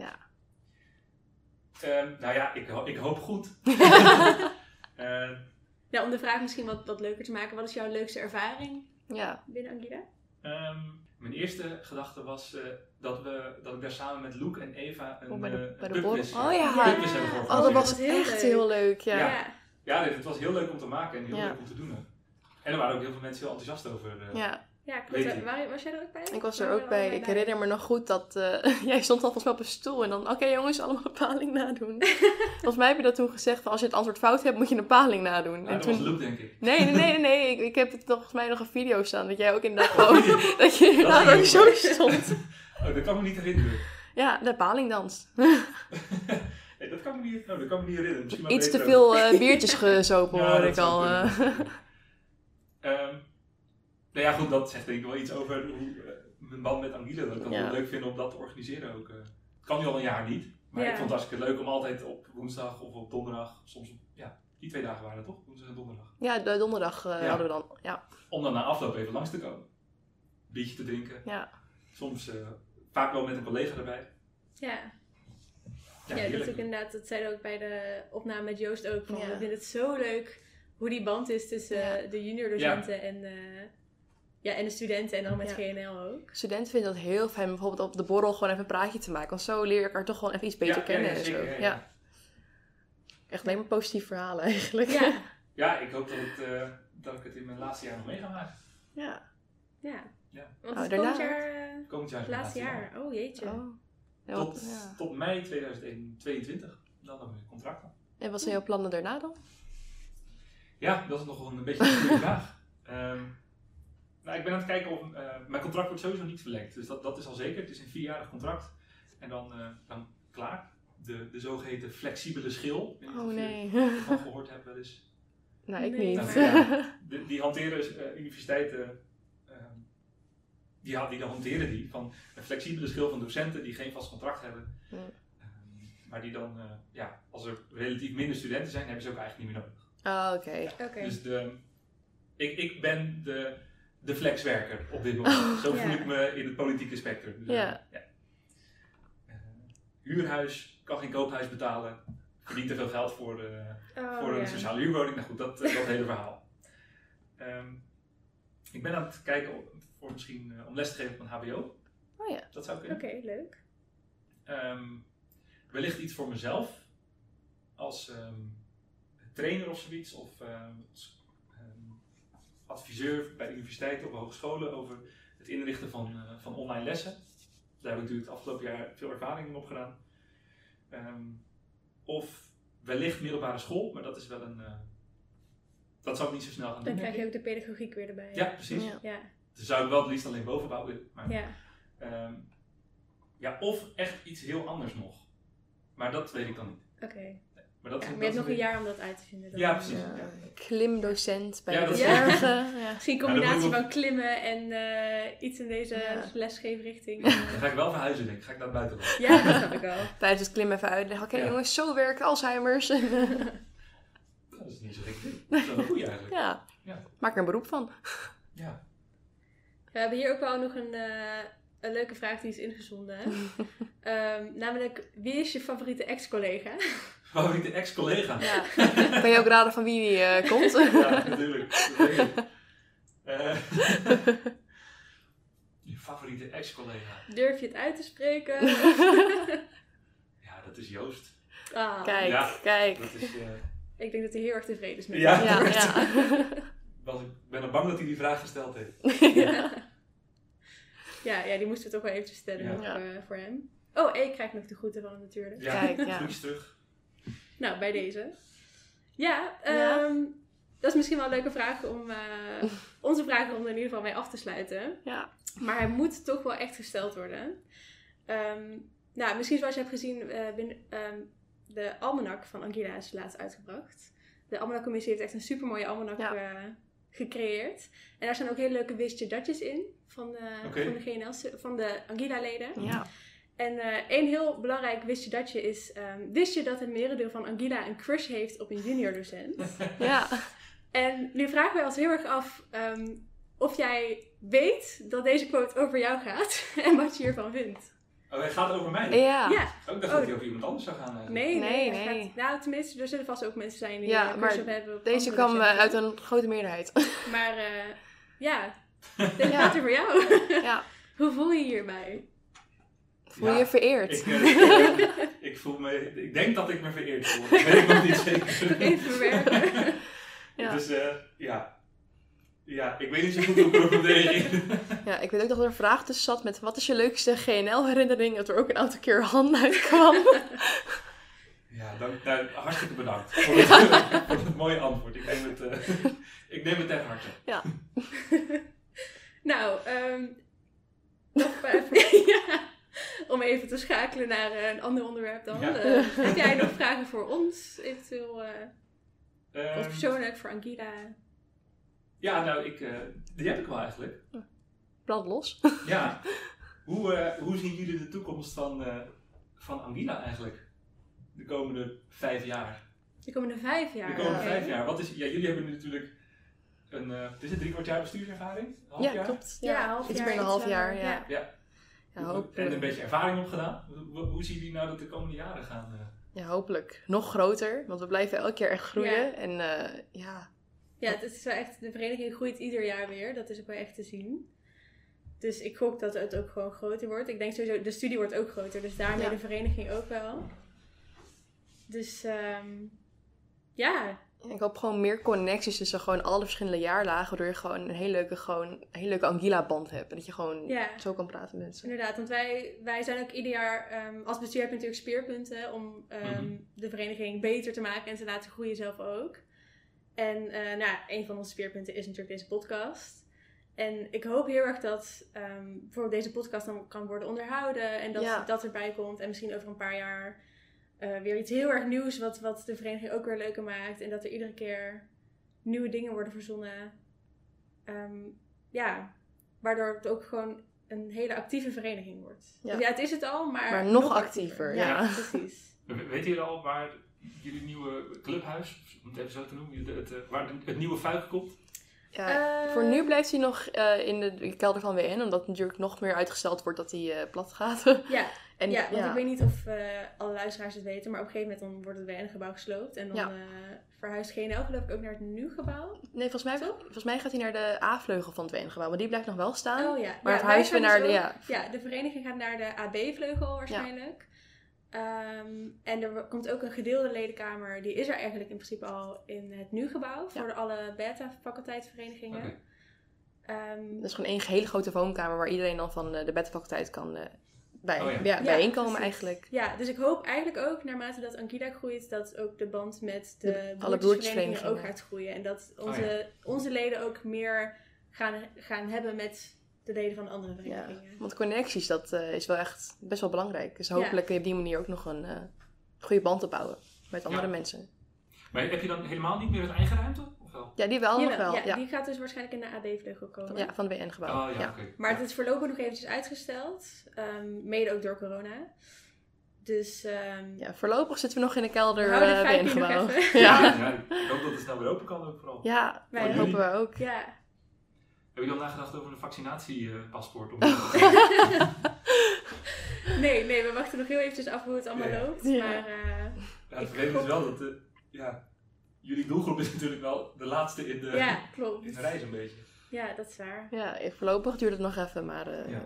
Ehm, nou ja, ik, ho- ik hoop goed. Eh, Nou, om de vraag misschien wat, wat leuker te maken. Wat is jouw leukste ervaring Ja, binnen Angela? ehm, mijn eerste gedachte was eh, dat, we, dat ik daar samen met Loek en Eva een, Oh, bij de- eh, bij de een borrel. pubquiz, Oh ja. pubquiz hebben oh, dat was echt leuk. heel leuk. Ja. Ja. Ja, dit, het was heel leuk om te maken en heel Ja. leuk om te doen. hè. En er waren ook heel veel mensen heel enthousiast over. eh, Ja, Ja, klopt. Weet ik. Waar- was jij er ook bij? ik was er ook bij. Ik herinner me nog goed dat eh, jij stond al volgens mij op een stoel en dan, oké jongens, allemaal een paling nadoen. volgens mij heb je dat toen gezegd, van als je het antwoord fout hebt, moet je een paling nadoen. Nou, en dat toen... was Loop, denk ik. Nee, nee, nee, nee, nee. Ik, ik heb het volgens mij nog een video staan dat jij ook inderdaad Oh, gewoon, ja. dat je inderdaad Dat ook zo stond. Oh, dat kan me niet herinneren. Ja, de palingdans. Nee, dat kan me niet, nou, dat kan me niet herinneren. Misschien maar Iets te veel eh, biertjes gezopen Ja, hoor dat ik al. eh. Ehm, nou ja, goed, dat zegt denk ik wel iets over hoe eh, mijn band met Angela. Dat ik het Ja. wel leuk vind om dat te organiseren ook. eh. Het kan nu al een jaar niet, maar Ja. ik vond het hartstikke leuk om altijd op woensdag of op donderdag, soms op, ja, die twee dagen waren het toch? Woensdag en donderdag. Ja, de donderdag eh, Ja. hadden we dan. Ja, Om dan na afloop even langs te komen. Biertje te drinken. ja. Soms eh, vaak wel met een collega erbij. Ja. Ja, Ja, dat is ook inderdaad, dat zeiden ook bij de opname met Joost ook. Van, Ja. We vinden het zo leuk hoe die band is tussen Ja. eh, de junior docenten en, eh, ja, en de studenten en dan met Ja. GNL ook. Studenten vinden dat heel fijn, bijvoorbeeld op de borrel gewoon even een praatje te maken. Want zo leer je elkaar toch gewoon even iets beter Ja, kennen ja, en zo. zeker, ja, Ja, ja. Echt alleen maar positieve verhalen eigenlijk. Ja, Ja, ik hoop dat, het, eh, dat ik het in mijn laatste jaar nog mee ga maken. ja. ja. Ja. Want Oh, daarna komend jaar, eh, Komend jaar mijn laatste jaar. Oh jeetje. Oh. Ja, Tot, ja. tot mei 2022. Dan hebben we een contract. dan. En wat zijn jouw plannen daarna dan? Ja, dat is nog een beetje een goede vraag. Ehm, nou, ik ben aan het kijken of... eh, mijn contract wordt sowieso niet verlengd. Dus dat, dat is al zeker. Het is een vierjarig contract. En dan, eh, dan klaar. De, de zogeheten flexibele schil. Oh of je nee. ervan gehoord hebt wel eens. nou, ik Nee, niet. Nou, ja, de- die hanteren eh, universiteiten... die, die hanteren die van een flexibele schil van docenten die geen vast contract hebben. Ja. Ehm, maar die dan, eh, ja, als er relatief minder studenten zijn, hebben ze ook eigenlijk niet meer nodig. Ah, oké. Oké. Dus de, ik, ik ben de, de flexwerker op dit moment. Zo Ja. voel ik me in het politieke spectrum. Dus, eh, Ja. Eh, huurhuis, kan geen koophuis betalen. Verdient te veel geld voor, eh, Oh, voor een sociale huurwoning. Nou goed, dat, eh, dat hele verhaal. Ehm, ik ben aan het kijken voor misschien eh, om les te geven op een HBO. Oh ja. Dat zou kunnen. Oké, leuk. Ehm, wellicht iets voor mezelf. Als ehm, trainer of zoiets. Of ehm, als ehm, adviseur bij universiteiten of hogescholen over het inrichten van, eh, van online lessen. Daar heb ik natuurlijk het afgelopen jaar veel ervaring in opgedaan. Ehm, of wellicht middelbare school, maar dat is wel een. eh, dat zou ik niet zo snel gaan doen. Dan krijg je ook de pedagogiek weer erbij. Ja, precies. Ja. Ja. Dus zou ik wel het liefst alleen bovenbouw willen. Maar, Ja. ehm, ja, of echt iets heel anders nog. Maar dat weet ik dan niet. Oké. Maar, dat, Ja, maar je hebt nog een jaar om dat uit te vinden. dan. Ja, precies. Ja. Klimdocent bij Ja, de dat is- bergen. Ja. Misschien een combinatie van klimmen en eh, iets in deze Ja. lesgeefrichting. Dan ga ik wel verhuizen, denk ik. Ga ik naar buiten. lopen. ja, dat snap ik wel. Tijdens het klimmen even uitleggen. Oké Ja. jongens, zo werkt Alzheimer's. Dat is niet zo gek. Dat is wel een goeie eigenlijk. ja. Ja. Maak er een beroep van. Ja. We hebben hier ook wel nog een, eh, een leuke vraag die is ingezonden. Ehm, namelijk, wie is je favoriete ex-collega? Favoriete ex-collega. Ja. kan je ook raden van wie die eh, komt? Ja, natuurlijk. Eh, je favoriete ex-collega? Durf je het uit te spreken? Ja, dat is Joost. Ah, Kijk, Ja. kijk. Dat is, eh, Ik denk dat hij heel erg tevreden is met Ja. je. Ja, ja. ik ben al bang dat hij die vraag gesteld heeft. Ja, ja, die moesten we toch wel eventjes stellen Ja. nog, Ja. eh, voor hem. Oh, en ik krijg nog de groeten van hem natuurlijk. Ja, Kijk, ja. groetjes terug. Nou, bij deze. Ja, Ja. ehm, dat is misschien wel een leuke vraag om eh, onze vragen om er in ieder geval mee af te sluiten. Ja. Maar hij moet toch wel echt gesteld worden. Ehm, nou, misschien zoals je hebt gezien, eh, binnen, ehm, de almanak van Angela is laatst uitgebracht. De almanakcommissie heeft echt een supermooie almanak Ja. eh, gecreëerd. En daar staan ook hele leuke wist je datjes in van de, Oké. van de GNL, van de Angila-leden. Ja. En eh één heel belangrijk wist je datje is, ehm, wist je dat een merendeel van Angila een crush heeft op een junior docent? Ja. En nu vragen wij ons heel erg af ehm, of jij weet dat deze quote over jou gaat en wat je hiervan vindt. Oh, hij gaat over mij. Ja. Ja, Ook dacht Oh. dat hij over iemand anders zou gaan. eigenlijk. nee, nee. Nee. Gaat, nou, tenminste, er zullen vast ook mensen zijn die Ja, ja, maar hebben. Op Deze kwam eh, uit een grote meerderheid. Maar eh, ja, Ja. gaat over jou. ja. Hoe voel je je hierbij? Voel je Ja, je vereerd? Ik, eh, ik, voel me, ik denk dat ik me vereerd voel. Dat weet ik nog niet zeker. Even verwerken. Ja. Dus eh, ja. Ja, ik weet niet zo goed hoe ik erop moet reageren. Ja, ik weet ook dat er een vraag tussen zat met wat is je leukste GNL-herinnering? Dat er ook een aantal keer hand uitkwam. Ja, dan, nou, hartstikke bedankt voor het, voor het mooie antwoord. Ik neem het, eh, ik neem het ter harte. ja. Nou, ehm nog even, ja, om even te schakelen naar eh, een ander onderwerp dan. Ja. Eh, heb jij nog vragen voor ons, eventueel, eh, Ehm, of persoonlijk, voor Angela? Ja, nou, ik, eh, die heb ik wel eigenlijk. Brand los. Ja. Hoe, eh, hoe zien jullie de toekomst van, eh, van Angela eigenlijk? De komende vijf jaar. De komende vijf jaar. De komende vijf jaar. Wat is, ja, jullie hebben nu natuurlijk een, eh is het drie kwart jaar bestuurservaring? Half Ja, jaar? klopt. Ja, Ja, half iets jaar, meer dan een half jaar. Ja. ja. Ja. Ja, en een beetje ervaring opgedaan. Hoe, hoe zien jullie nou dat de komende jaren gaan? eh? ja, hopelijk. Nog groter, want we blijven elk jaar echt groeien. Ja. En eh, ja, Ja, het is wel echt, de vereniging groeit ieder jaar weer. Dat is ook wel echt te zien. Dus ik gok dat het ook gewoon groter wordt. Ik denk sowieso, de studie wordt ook groter. Dus daarmee Ja. de vereniging ook wel. Dus ehm, ja, ik hoop gewoon meer connecties tussen gewoon alle verschillende jaarlagen. Waardoor je gewoon een hele leuke, gewoon, een hele leuke Angila-band hebt. En dat je gewoon Ja. zo kan praten met mensen. inderdaad. Want wij, wij zijn ook ieder jaar, ehm, als bestuur heb je natuurlijk speerpunten om ehm, Mhm. de vereniging beter te maken en te laten groeien zelf ook. En eh, nou, een van onze speerpunten is natuurlijk deze podcast. En ik hoop heel erg dat ehm, bijvoorbeeld deze podcast dan kan worden onderhouden en dat Ja. dat erbij komt. En misschien over een paar jaar eh, weer iets heel erg nieuws wat, wat de vereniging ook weer leuker maakt. En dat er iedere keer nieuwe dingen worden verzonnen. Ehm, ja, waardoor het ook gewoon een hele actieve vereniging wordt. Ja. Dus ja, het is het al, maar, Maar nog actiever, ja. precies. We- Weet jullie al waar jullie nieuwe clubhuis, om het even zo te noemen, het, het, eh, waar de- het nieuwe fuik komt? Ja, Eh, voor nu blijft hij nog eh, in de kelder van WN. Omdat natuurlijk nog meer uitgesteld wordt dat hij eh, plat gaat. Ja, en, ja, want ik weet niet of eh, alle luisteraars het weten, maar op een gegeven moment dan wordt het WN-gebouw gesloopt. En dan Ja. eh, verhuist GNL geloof ik ook naar het nieuw gebouw. Nee, volgens mij, volgens mij gaat hij naar de A-vleugel van het WN-gebouw. Maar die blijft nog wel staan. Oh ja. Maar ja, verhuizen we wij naar de... dus Ja, ook- Ja, de vereniging gaat naar de AB-vleugel waarschijnlijk. Ehm, en er komt ook een gedeelde ledenkamer. Die is er eigenlijk in principe al in het nieuw gebouw. Voor Ja. alle beta-faculteitsverenigingen. Ehm, dat is gewoon één hele grote woonkamer waar iedereen dan van eh, de bedfaculteit kan eh, bij, Oh ja. bijeenkomen eigenlijk. Ja, dus ik hoop eigenlijk ook, naarmate dat Ankida groeit, dat ook de band met de, De- alle broertjesverenigingen ook gaat groeien. En dat onze, Oh ja. onze leden ook meer gaan, gaan hebben met de leden van de andere Ja. verenigingen. Want connecties, dat eh, is wel echt best wel belangrijk. Dus Ja. hopelijk kun je op die manier ook nog een eh, goede band opbouwen met andere Ja. mensen. Maar heb je dan helemaal niet meer een eigen ruimte? Of wel? Ja, die wel nog wel. ja, Ja, die gaat dus waarschijnlijk in de AB-vleugel komen. ja, van het WN-gebouw. Oh ja. Maar Ja. het is voorlopig nog eventjes uitgesteld. ehm, mede ook door corona. Dus ehm Ja, voorlopig zitten we nog in de kelder houden eh WN-gebouw. Ja. Ja, ja, ik hoop dat het snel weer open kan ook vooral. ja, Wij hopen we ook. ja, Heb je dan nagedacht over een vaccinatiepaspoort? Om... nee, nee, we wachten nog heel eventjes af hoe het allemaal Ja. loopt. Ja. Maar eh, Ja, het vervelende is wel dat eh, ja, jullie doelgroep is natuurlijk wel de laatste in de, ja, klopt. in de reis een beetje. Ja, dat is waar. Ja, voorlopig duurt het nog even, maar eh, Ja.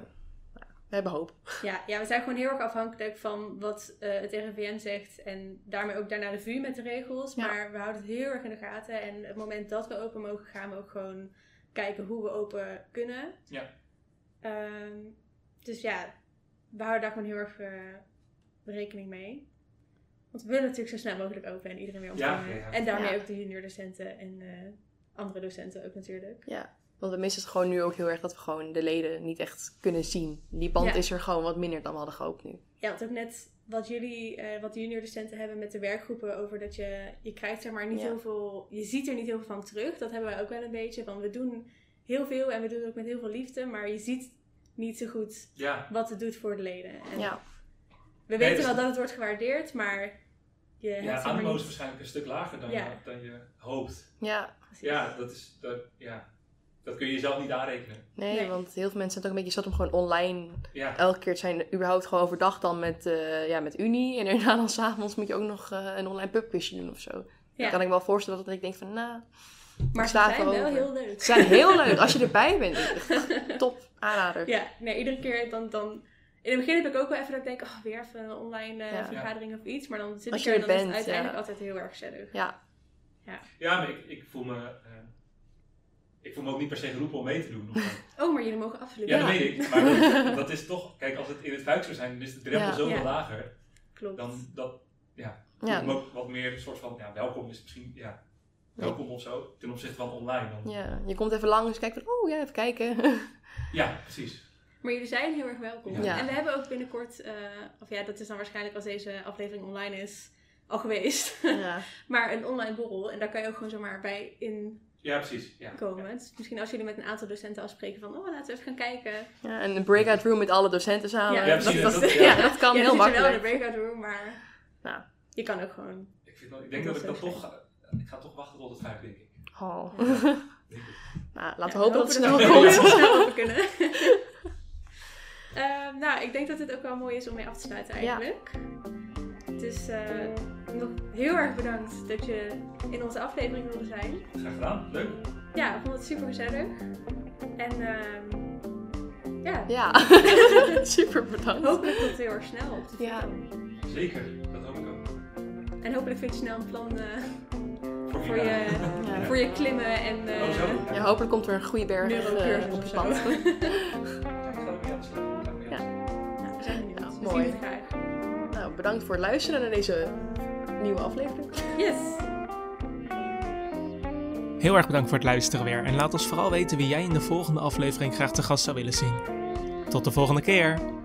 we hebben hoop. Ja, ja, we zijn gewoon heel erg afhankelijk van wat eh, het RIVM zegt. En daarmee ook daarna de VU met de regels. Ja. Maar we houden het heel erg in de gaten. En op het moment dat we open mogen, gaan we ook gewoon kijken hoe we open kunnen. Ja. Ehm, dus ja, we houden daar gewoon heel erg eh, rekening mee. Want we willen natuurlijk zo snel mogelijk open en iedereen weer ontvangen. ja, ja. En daarmee Ja. ook de junior docenten en eh, andere docenten ook natuurlijk. Ja, want we missen het gewoon nu ook heel erg dat we gewoon de leden niet echt kunnen zien. Die band Ja. is er gewoon wat minder dan we hadden gehoopt nu. Ja, want ook net wat jullie, eh, wat de junior docenten hebben met de werkgroepen over dat je, je krijgt zeg maar niet Ja. heel veel, je ziet er niet heel veel van terug. Dat hebben wij ook wel een beetje, van we doen heel veel en we doen het ook met heel veel liefde, maar je ziet niet zo goed Ja, wat het doet voor de leden. En Ja, we Nee, weten dus- wel dat het wordt gewaardeerd, maar je hebt ja maar animo is waarschijnlijk een stuk lager dan, Ja. je, dan je hoopt. ja. Precies. Ja, dat, is, dat, ja, dat kun je jezelf niet aanrekenen. Nee, Nee. want heel veel mensen zijn ook een beetje zat om gewoon online Ja, elke keer zijn. Überhaupt gewoon overdag dan met, eh, ja, met Unie. En daarna dan s'avonds moet je ook nog eh, een online pubquizje doen of zo. Ja. Dan kan ik wel voorstellen dat ik denk van, nou, maar ze zijn wel heel leuk. ze zijn heel leuk als je erbij bent. Echt Top, aanrader. Ja, nee, iedere keer dan, dan in het begin heb ik ook wel even dat ik denk, oh, weer even een online eh, Ja. vergadering of iets. Maar dan zit ik je er en dan is het bent, uiteindelijk ja. altijd heel erg gezellig. Ja, Ja, maar ik, ik voel me... ik voel me ook niet per se geroepen om mee te doen. Oh, maar jullie mogen absoluut. Ja, Ja. dat weet ik. Maar dat, dat is toch... Kijk, als het in het vuik zou zijn, dan is de drempel Ja. zoveel Ja. lager. Klopt. Dan dat... Ja, ja, voel me ook wat meer een soort van... Ja, welkom is misschien... Ja, welkom of zo. Ten opzichte van online dan. ja. Je komt even langs, kijkt van, oh ja, even kijken. Ja, precies. Maar jullie zijn heel erg welkom. Ja. En we hebben ook binnenkort, eh, of ja, dat is dan waarschijnlijk als deze aflevering online is, al geweest. ja. maar een online borrel. En daar kan je ook gewoon zomaar bij inkomen. Ja, precies. Ja. Dus misschien als jullie met een aantal docenten afspreken van, oh, laten we even gaan kijken. ja, en een breakout room met alle docenten samen. Ja, Ja, dat, precies. dat, Dat- ja. ja. dat kan ja, heel zit je wel in makkelijk. breakout room, maar Ja. je kan ook gewoon. Ik, vind, ik denk Dat dat ik dat toch... Ik ga toch wachten tot het vijf, denk ik. Oh. Nou, laten Ja, we hopen dat het snel we snel kunnen. Ehm, nou, ik denk dat dit ook wel mooi is om mee af te sluiten eigenlijk. Dus eh, nog heel erg bedankt dat je in onze aflevering wilde zijn. Graag gedaan. Leuk. Ja, ik vond het super gezellig. En ehm, ja, Ja, super bedankt. hopelijk tot heel erg snel op de Ja. Zeker. Dat hoop ik ook. En hopelijk vind je snel een plan eh, Voor, voor, je, Ja. voor je klimmen en eh Oh, zo. Ja, hopelijk komt er een goede berg op het zo. pad. Ja, ik ga mee aan de slag. Ik ga mee aan de slag. We zijn benieuwd. Ja, we mooi. zien het graag. Bedankt voor het luisteren naar deze nieuwe aflevering. Yes! Heel erg bedankt voor het luisteren weer en laat ons vooral weten wie jij in de volgende aflevering graag te gast zou willen zien. Tot de volgende keer!